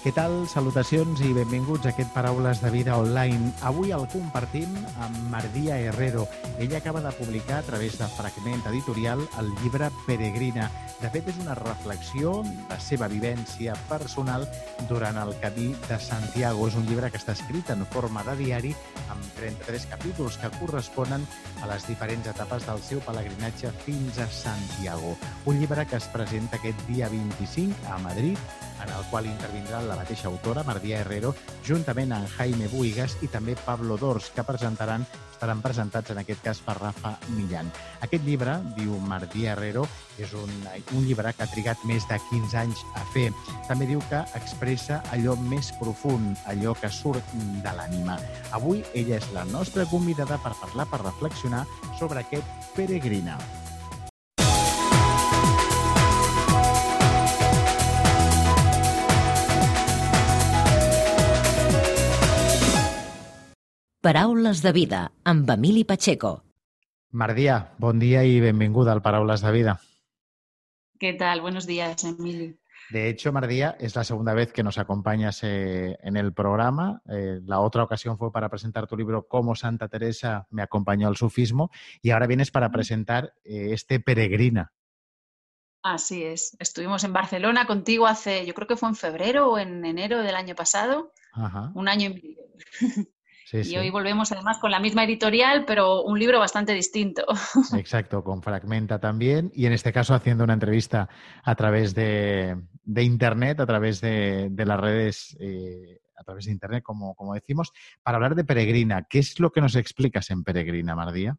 Què tal? Salutacions i benvinguts a aquest Paraules de Vida Online. Avui el compartim amb Mardia Herrero. Ella acaba de publicar a través de Fragment Editorial el llibre Peregrina. De fet, és una reflexió la seva vivència personal durant el camí de Santiago. És un llibre que està escrit en forma de diari amb 33 capítols que corresponen a les diferents etapes del seu pelegrinatge fins a Santiago. Un llibre que es presenta aquest dia 25 a Madrid en el qual intervindrà la mateixa autora, Mardia Herrero, juntament amb Jaime Buigas i també Pablo Dors, que presentaran estaran presentats en aquest cas per Rafa Millán. Aquest llibre, diu Mardia Herrero, és un, un llibre que ha trigat més de 15 anys a fer. També diu que expressa allò més profund, allò que surt de l'ànima. Avui ella és la nostra convidada per parlar, per reflexionar sobre aquest peregrina. Paraules de vida amb Emili Pacheco. Mardia, bon dia y benvinguda al Paraules de Vida. ¿Qué tal? Buenos días, Emili. De hecho, Mardía, es la segunda vez que nos acompañas eh, en el programa. Eh, la otra ocasión fue para presentar tu libro Cómo Santa Teresa me acompañó al sufismo y ahora vienes para presentar eh, este Peregrina. Así es. Estuvimos en Barcelona contigo hace, yo creo que fue en febrero o en enero del año pasado, Ajá. un año y medio. Sí, Y sí. hoy volvemos además con la misma editorial, pero un libro bastante distinto. Exacto, con Fragmenta también. Y en este caso haciendo una entrevista a través de, de Internet, a través de, de las redes, eh, a través de Internet, como, como decimos, para hablar de Peregrina. ¿Qué es lo que nos explicas en Peregrina, Mardía?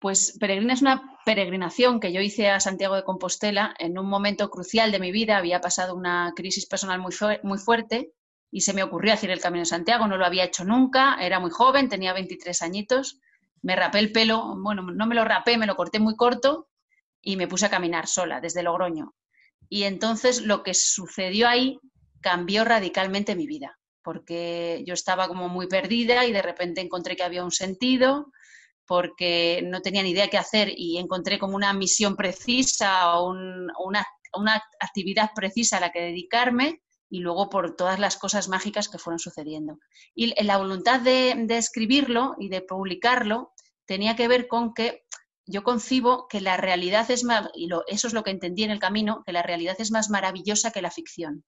Pues Peregrina es una peregrinación que yo hice a Santiago de Compostela en un momento crucial de mi vida. Había pasado una crisis personal muy, fu- muy fuerte y se me ocurrió hacer el Camino de Santiago. No lo había hecho nunca, era muy joven, tenía 23 añitos. Me rapé el pelo, bueno, no me lo rapé, me lo corté muy corto y me puse a caminar sola desde Logroño. Y entonces lo que sucedió ahí cambió radicalmente mi vida, porque yo estaba como muy perdida y de repente encontré que había un sentido, porque no tenía ni idea qué hacer y encontré como una misión precisa o un- una, una actividad precisa a la que dedicarme y luego por todas las cosas mágicas que fueron sucediendo. Y la voluntad de, escribirlo y de publicarlo tenía que ver con que yo concibo que la realidad es más, y eso es lo que entendí en el camino, que la realidad es más maravillosa que la ficción.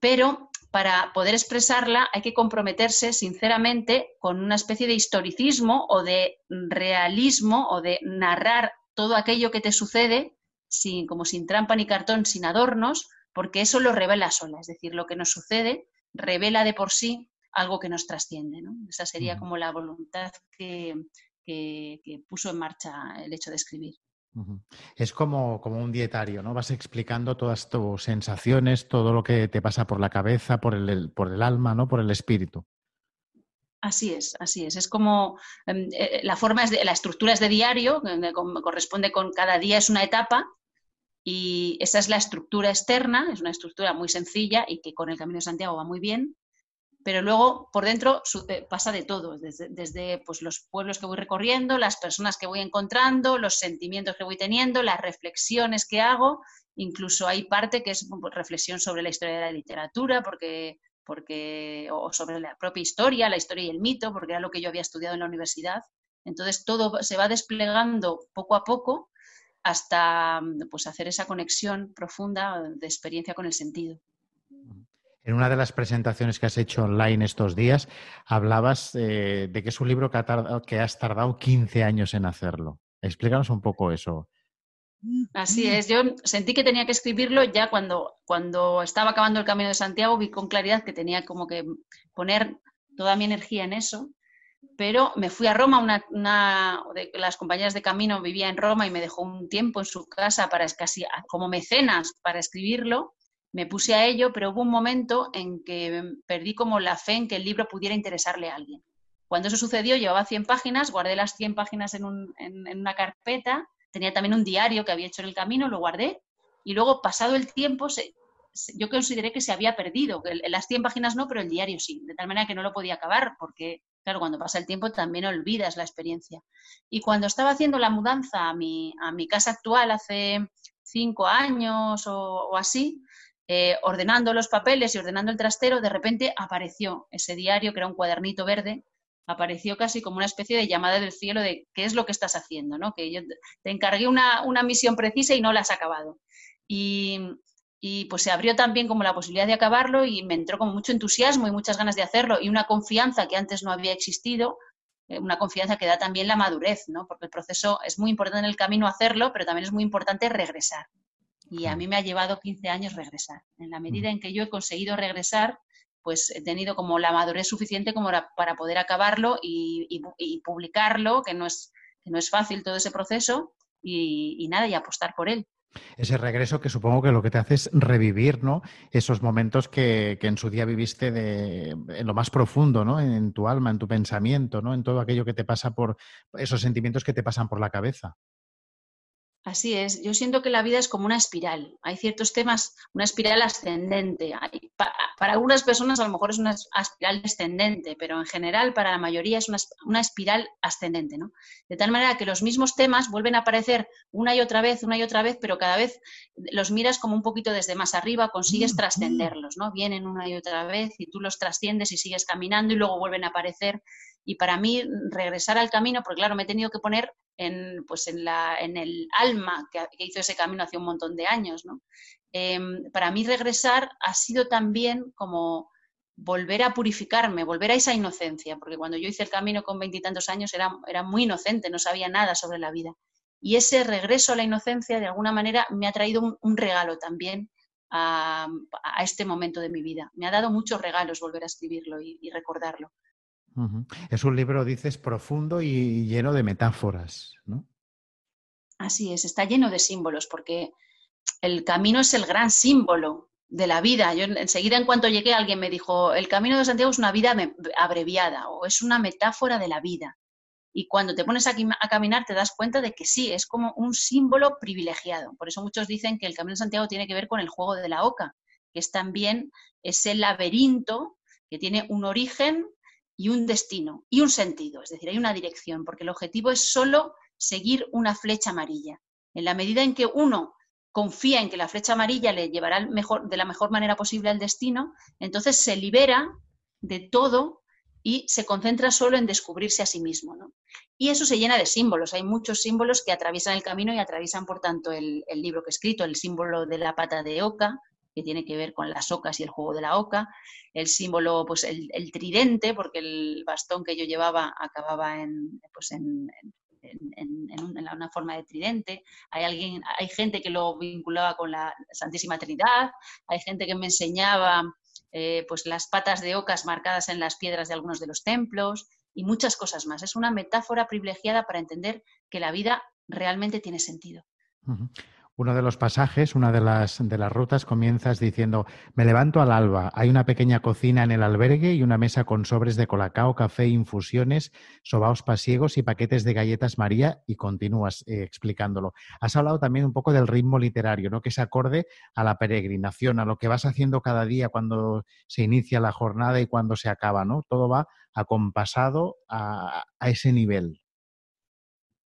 Pero para poder expresarla hay que comprometerse sinceramente con una especie de historicismo o de realismo o de narrar todo aquello que te sucede sin, como sin trampa ni cartón, sin adornos, porque eso lo revela sola. Es decir, lo que nos sucede revela de por sí algo que nos trasciende. ¿no? Esa sería como la voluntad que, que- que puso en marcha el hecho de escribir. Es como, como un dietario, ¿no? Vas explicando todas tus sensaciones, todo lo que te pasa por la cabeza, por el, por el alma, ¿no? Por el espíritu. Así es, así es. Es como em, eh, la forma es de, la estructura es de diario, que corresponde con cada día es una etapa y esa es la estructura externa, es una estructura muy sencilla y que con el Camino de Santiago va muy bien, pero luego por dentro pasa de todo, desde, desde, pues, los pueblos que voy recorriendo, las personas que voy encontrando, los sentimientos que voy teniendo, las reflexiones que hago, incluso hay parte que es pues, reflexión sobre la historia de la literatura, porque porque, o sobre la propia historia, la historia y el mito, porque era lo que yo había estudiado en la universidad. Entonces todo se va desplegando poco a poco hasta pues, hacer esa conexión profunda de experiencia con el sentido. En una de las presentaciones que has hecho online estos días, hablabas eh, de que es un libro que, ha tardado- que has tardado 15 años en hacerlo. Explícanos un poco eso. Así es, yo sentí que tenía que escribirlo ya cuando, cuando estaba acabando el Camino de Santiago, vi con claridad que tenía como que poner toda mi energía en eso, pero me fui a Roma, una, de las compañeras de camino vivía en Roma y me dejó un tiempo en su casa para casi como mecenas para escribirlo, me puse a ello, pero hubo un momento en que perdí como la fe en que el libro pudiera interesarle a alguien. Cuando eso sucedió, llevaba 100 páginas, guardé las 100 páginas en, un, en, en una carpeta tenía también un diario que había hecho en el camino, lo guardé y luego pasado el tiempo yo consideré que se había perdido, las 100 páginas no, pero el diario sí, de tal manera que no lo podía acabar, porque, claro, cuando pasa el tiempo también olvidas la experiencia. Y cuando estaba haciendo la mudanza a mi, a mi casa actual hace cinco años o, así, eh, ordenando los papeles y ordenando el trastero, de repente apareció ese diario, que era un cuadernito verde, apareció casi como una especie de llamada del cielo de qué es lo que estás haciendo, ¿no? Que yo te encargué una, una misión precisa y no la has acabado. Y, y pues se abrió también como la posibilidad de acabarlo y me entró como mucho entusiasmo y muchas ganas de hacerlo y una confianza que antes no había existido, eh, una confianza que da también la madurez, ¿no? Porque el proceso es muy importante en el camino hacerlo, pero también es muy importante regresar. Y a mí me ha llevado 15 años regresar. En la medida en que yo he conseguido regresar, pues he tenido como la madurez suficiente como para poder acabarlo y, publicarlo, que no, es, que no es fácil todo ese proceso, y, y nada, y apostar por él. Ese regreso que supongo que lo que te hace es revivir, ¿no? Esos momentos que, en su día viviste de, en lo más profundo, ¿no? En, tu alma, en tu pensamiento, ¿no? En todo aquello que te pasa por esos sentimientos que te pasan por la cabeza. Así es, yo siento que la vida es como una espiral. Hay ciertos temas, una espiral ascendente. para, algunas personas a lo mejor es una espiral descendente, pero en general para la mayoría es una, espiral ascendente. ¿no? De tal manera que los mismos temas vuelven a aparecer una y otra vez, una y otra vez, pero cada vez los miras como un poquito desde más arriba, consigues mm, mm. trascenderlos. ¿no? Vienen una y otra vez y tú los trasciendes y sigues caminando y luego vuelven a aparecer. Y para mí regresar al camino, porque claro, me he tenido que poner en, pues en, la, en el alma que, hizo ese camino hace un montón de años. ¿no? Em, para mí regresar ha sido también como volver a purificarme, volver a esa inocencia, porque cuando yo hice el camino con veintitantos años era, era muy inocente, no sabía nada sobre la vida. Y ese regreso a la inocencia, de alguna manera, me ha traído un, regalo también a, este momento de mi vida. Me ha dado muchos regalos volver a escribirlo y recordarlo. Es un libro, dices, profundo y lleno de metáforas, ¿no? Así es, está lleno de símbolos, porque el camino es el gran símbolo de la vida. Yo enseguida, en cuanto llegué, alguien me dijo, el camino de Santiago es una vida abreviada o es una metáfora de la vida. Y cuando te pones a, a caminar te das cuenta de que sí, es como un símbolo privilegiado. Por eso muchos dicen que el Camino de Santiago tiene que ver con el juego de la oca, que es también ese laberinto que tiene un origen, y un destino y un sentido, es decir, hay una dirección, porque el objetivo es solo seguir una flecha amarilla. En la medida en que uno confía en que la flecha amarilla le llevará de la mejor manera posible al destino, entonces se libera de todo y se concentra solo en descubrirse a sí mismo. Y eso se llena de símbolos. Hay muchos símbolos que atraviesan el camino y atraviesan, por tanto, el, el libro que he escrito, el símbolo de la pata de oca, que tiene que ver con las ocas y el juego de la oca, el símbolo, pues el, tridente, porque el bastón que yo llevaba acababa en, pues en, una forma de tridente. Hay, alguien, hay gente que lo vinculaba con la Santísima Trinidad, hay gente que me enseñaba eh, pues las patas de ocas marcadas en las piedras de algunos de los templos y muchas cosas más. Es una metáfora privilegiada para entender que la vida realmente tiene sentido. Uno de los pasajes, una de las, de las rutas, comienzas diciendo, me levanto al alba, hay una pequeña cocina en el albergue y una mesa con sobres de colacao, café, infusiones, sobaos pasiegos y paquetes de galletas María y continúas eh, explicándolo. Has hablado también un poco del ritmo literario, ¿no? que se acorde a la peregrinación, a lo que vas haciendo cada día cuando se inicia la jornada y cuando se acaba, ¿no? Todo va acompasado a, a ese nivel.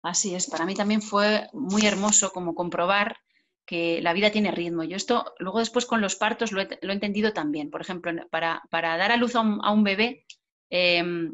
Así es, para mí también fue muy hermoso como comprobar que la vida tiene ritmo. Yo esto luego después con los partos lo he, entendido también. Por ejemplo, para, dar a luz a un, bebé em,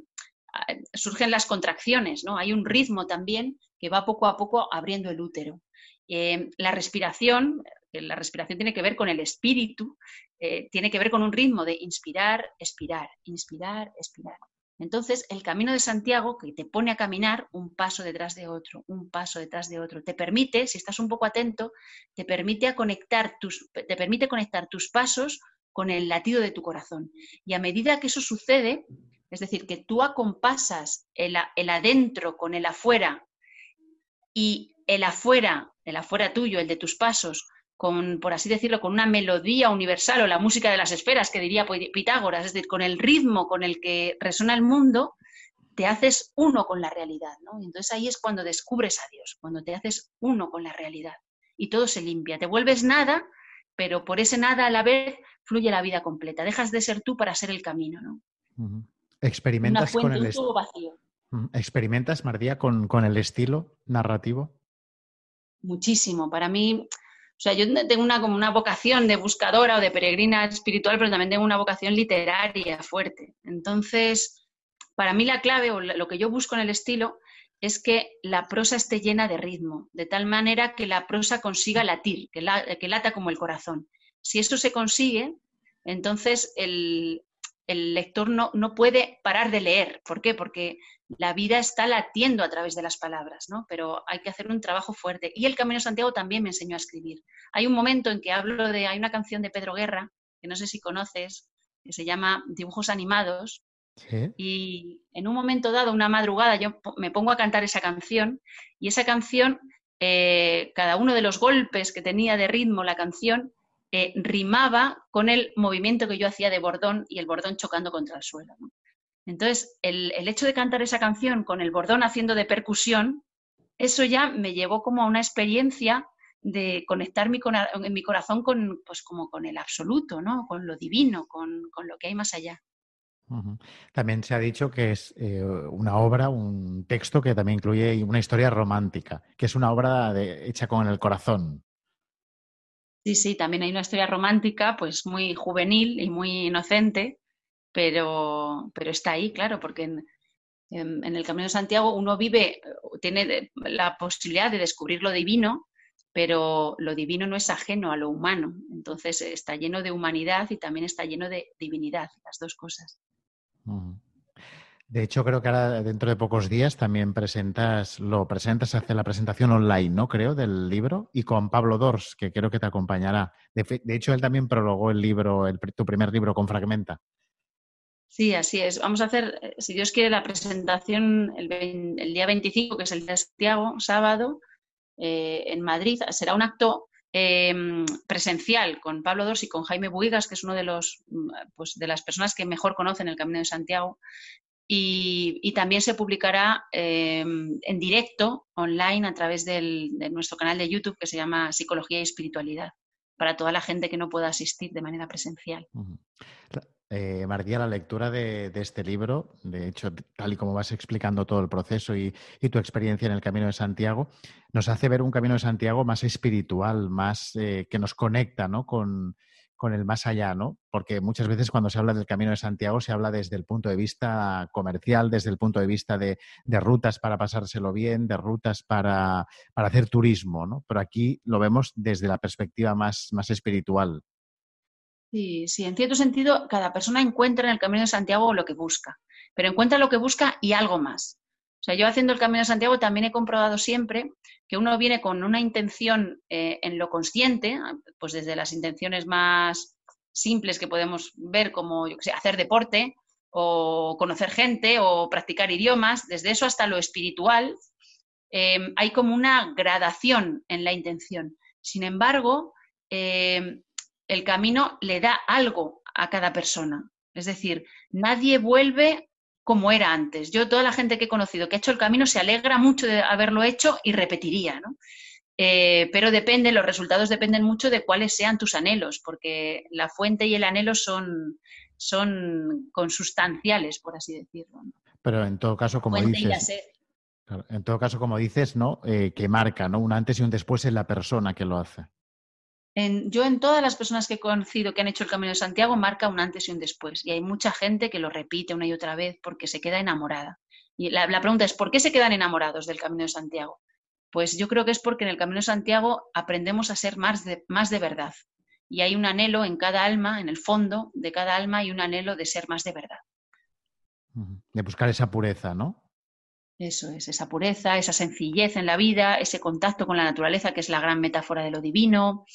surgen las contracciones, ¿no? Hay un ritmo también que va poco a poco abriendo el útero. Em, la respiración, la respiración tiene que ver con el espíritu, eh, tiene que ver con un ritmo de inspirar, expirar, inspirar, expirar. Entonces, el camino de Santiago, que te pone a caminar un paso detrás de otro, un paso detrás de otro, te permite, si estás un poco atento, te permite, conectar, tus, te permite conectar tus pasos con el latido de tu corazón. Y a medida que eso sucede, es decir, que tú acompasas el, el adentro con el afuera y el afuera, el afuera tuyo, el de tus pasos, con, por así decirlo, con una melodía universal o la música de las esferas, que diría Pitágoras, es decir, con el ritmo con el que resuena el mundo, te haces uno con la realidad, ¿no? entonces ahí es cuando descubres a Dios, cuando te haces uno con la realidad y todo se limpia, te vuelves nada pero por ese nada a la vez fluye la vida completa. Dejas de ser tú para ser el camino, ¿no? ¿Experimentas con el vacío. ¿Experimentas, Mardía, con, con el estilo narrativo? Muchísimo. Para mí, o sea, yo tengo una, como una vocación de buscadora o de peregrina espiritual, pero también tengo una vocación literaria fuerte. Entonces, para mí la clave o lo que yo busco en el estilo es que la prosa esté llena de ritmo, de tal manera que la prosa consiga latir, que, lata como el corazón. Si eso se consigue, entonces el, el lector no, no, puede parar de leer. ¿Por qué? Porque la vida está latiendo a través de las palabras, ¿no? Pero hay que hacer un trabajo fuerte. Y el Camino de Santiago también me enseñó a escribir. Hay un momento en que hablo de, hay una canción de Pedro Guerra, que no sé si conoces, que se llama Dibujos Animados. Y en un momento dado, una madrugada, yo me pongo a cantar esa canción y esa canción, eh, cada uno de los golpes que tenía de ritmo la canción, eh, rimaba con el movimiento que yo hacía de bordón y el bordón chocando contra el suelo. Entonces, el, hecho de cantar esa canción con el bordón haciendo de percusión, eso ya me llevó como a una experiencia de conectar mi, mi corazón con, pues como con el absoluto, ¿no? con lo divino, con, lo que hay más allá. También se ha dicho que es eh, una obra, un texto que también incluye una historia romántica, que es una obra hecha con el corazón. Sí, sí, también hay una historia romántica, pues muy juvenil y muy inocente, pero, pero está ahí, claro, porque en, el Camino de Santiago uno vive, tiene la posibilidad de descubrir lo divino, pero lo divino no es ajeno a lo humano, entonces está lleno de humanidad y también está lleno de divinidad, las dos cosas. De hecho, creo que ahora dentro de pocos días también presentas, lo presentas, hace la presentación online, ¿no? Creo, del libro, y con Pablo Dors, que creo que te acompañará. De, hecho, él también prologó el libro, tu primer libro con Fragmenta. Sí, así es. Vamos a hacer, eh, si Dios quiere, la presentación el, día 25, que es el día de Santiago, sábado, eh, en Madrid. Será un acto em, presencial con Pablo Dors y con Jaime Buigas, que es uno de los mm, pues, de las personas que mejor conocen el Camino de Santiago, y, también se publicará eh, en directo, online, a través de nuestro canal de YouTube que se llama Psicología y Espiritualidad, para toda la gente que no pueda asistir de manera presencial. Eh, la lectura de, este libro, de hecho, tal y como vas explicando todo el proceso y, tu experiencia en el Camino de Santiago, nos hace ver un Camino de Santiago más espiritual, más eh, que nos conecta ¿no? con, el más allá, ¿no? Porque muchas veces cuando se habla del Camino de Santiago se habla desde el punto de vista comercial, desde el punto de vista de, rutas para pasárselo bien, de rutas para, hacer turismo, ¿no? Pero aquí lo vemos desde la perspectiva más espiritual. Sí, sí, en cierto sentido, cada persona encuentra en el Camino de Santiago lo que busca, pero encuentra lo que busca y algo más. O sea, yo haciendo el Camino de Santiago también he comprobado siempre que uno viene con una intención eh, en lo consciente, pues desde las intenciones más simples que podemos ver como yo sé, hacer deporte o conocer gente o practicar idiomas, desde eso hasta lo espiritual, em, hay como una gradación en la intención. Sin embargo, em, el camino le da algo a cada persona. Es decir, nadie vuelve como era antes. Yo, toda la gente que he conocido que ha hecho el camino se alegra mucho de haberlo hecho y repetiría, ¿no? Eh, pero depende, los resultados dependen mucho de cuáles sean tus anhelos, porque la fuente y el anhelo son, son consustanciales, por así decirlo. Pero en todo caso, como dices, en todo caso, como dices, ¿no? Eh, que marca, ¿no? Un antes y un después en la persona que lo hace yo en todas las personas que he conocido que han hecho el Camino de Santiago marca un antes y un después. Y hay mucha gente que lo repite una y otra vez porque se queda enamorada. Y la, pregunta es, ¿por qué se quedan enamorados del Camino de Santiago? Pues yo creo que es porque en el Camino de Santiago aprendemos a ser más de, más de verdad. Y hay un anhelo en cada alma, en el fondo de cada alma, hay un anhelo de ser más de verdad. De buscar esa pureza, ¿no? Eso es, esa pureza, esa sencillez en la vida, ese contacto con la naturaleza, que es la gran metáfora de lo divino,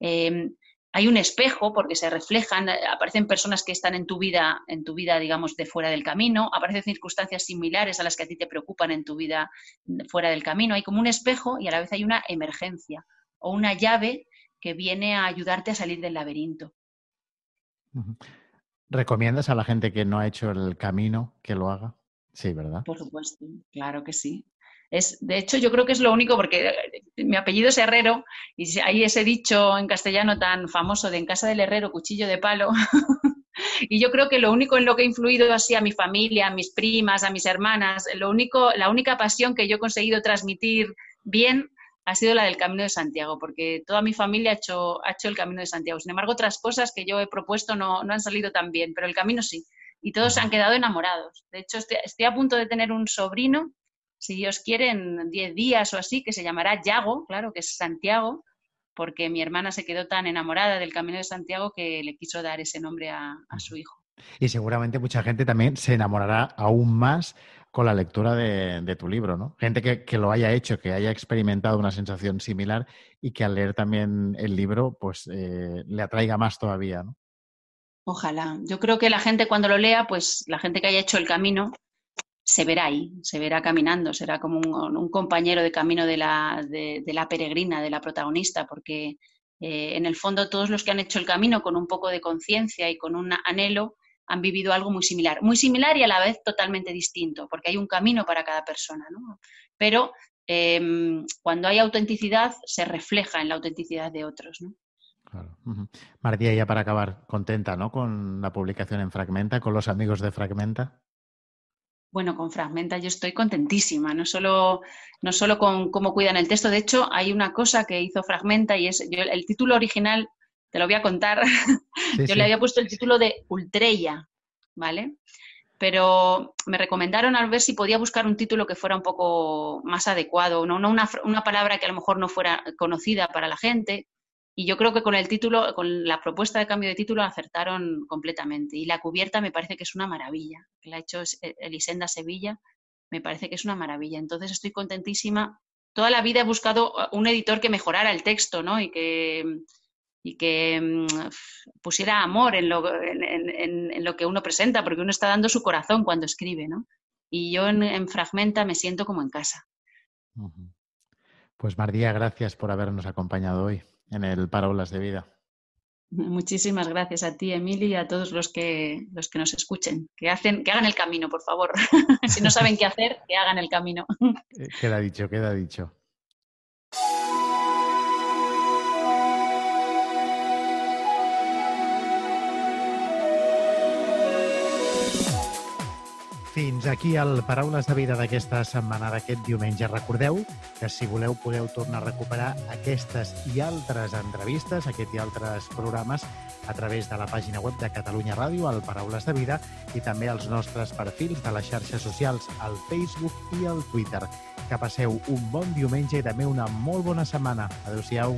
Em, hay un espejo porque se reflejan, aparecen personas que están en tu vida, en tu vida, digamos, de fuera del camino, aparecen circunstancias similares a las que a ti te preocupan en tu vida fuera del camino. Hay como un espejo y a la vez hay una emergencia o una llave que viene a ayudarte a salir del laberinto. ¿Recomiendas a la gente que no ha hecho el camino que lo haga? Sí, ¿verdad? Por supuesto, claro que sí. Es, de hecho, yo creo que es lo único, porque mi apellido es Herrero y hay ese dicho en castellano tan famoso de en casa del herrero, cuchillo de palo. y yo creo que lo único en lo que he influido así a mi familia, a mis primas, a mis hermanas, lo único, la única pasión que yo he conseguido transmitir bien ha sido la del Camino de Santiago, porque toda mi familia ha hecho, ha hecho el Camino de Santiago. Sin embargo, otras cosas que yo he propuesto no, no han salido tan bien, pero el camino sí. Y todos se han quedado enamorados. De hecho, estoy, a punto de tener un sobrino, si Dios quiere, en 10 días o así, que se llamará Yago, claro, que es Santiago, porque mi hermana se quedó tan enamorada del Camino de Santiago que le quiso dar ese nombre a, a su hijo. Y seguramente mucha gente también se enamorará aún más con la lectura de, tu libro, ¿no? Gente que, lo haya hecho, que haya experimentado una sensación similar y que al leer también el libro, pues eh, le atraiga más todavía, ¿no? Ojalá. Yo creo que la gente cuando lo lea, pues la gente que haya hecho el camino, se verá ahí, se verá caminando, será como un, compañero de camino de la, de, la, peregrina, de la protagonista, porque eh, en el fondo todos los que han hecho el camino con un poco de conciencia y con un anhelo, han vivido algo muy similar. Muy similar y a la vez totalmente distinto, porque hay un camino para cada persona, ¿no? Pero em, cuando hay autenticidad, se refleja en la autenticidad de otros, ¿no? Claro. María, ya para acabar, contenta, ¿no? Con la publicación en Fragmenta, con los amigos de Fragmenta. Bueno, con Fragmenta yo estoy contentísima, no solo, no solo con cómo cuidan el texto. De hecho, hay una cosa que hizo Fragmenta y es, el título original te lo voy a contar. Yo le había puesto el título de Ultreya, ¿vale? Pero me recomendaron al ver si podía buscar un título que fuera un poco más adecuado, no, una, una palabra que a lo mejor no fuera conocida para la gente. Y yo creo que con el título, con la propuesta de cambio de título, acertaron completamente. Y la cubierta me parece que es una maravilla. La ha hecho Elisenda Sevilla, me parece que es una maravilla. Entonces estoy contentísima. Toda la vida he buscado un editor que mejorara el texto, ¿no? Y que, y que mm, pusiera amor en lo, en, lo, que uno presenta, porque uno está dando su corazón cuando escribe, ¿no? Y yo en, Fragmenta me siento como en casa. Pues Mardía, gracias por habernos acompañado hoy en el Parábolas de Vida. Muchísimas gracias a ti, Emily, y a todos los que, los que nos escuchen. Que, hacen, que hagan el camino, por favor. si no saben qué hacer, que hagan el camino. queda dicho, queda dicho. Fins aquí el Paraules de Vida d'aquesta setmana d'aquest diumenge. Recordeu que si voleu podeu tornar a recuperar aquestes i altres entrevistes, aquest i altres programes a través de la pàgina web de Catalunya Ràdio, al Paraules de Vida, i també als nostres perfils de les xarxes socials, al Facebook i al Twitter. Que passeu un bon diumenge i també una molt bona setmana. Adéu-siau.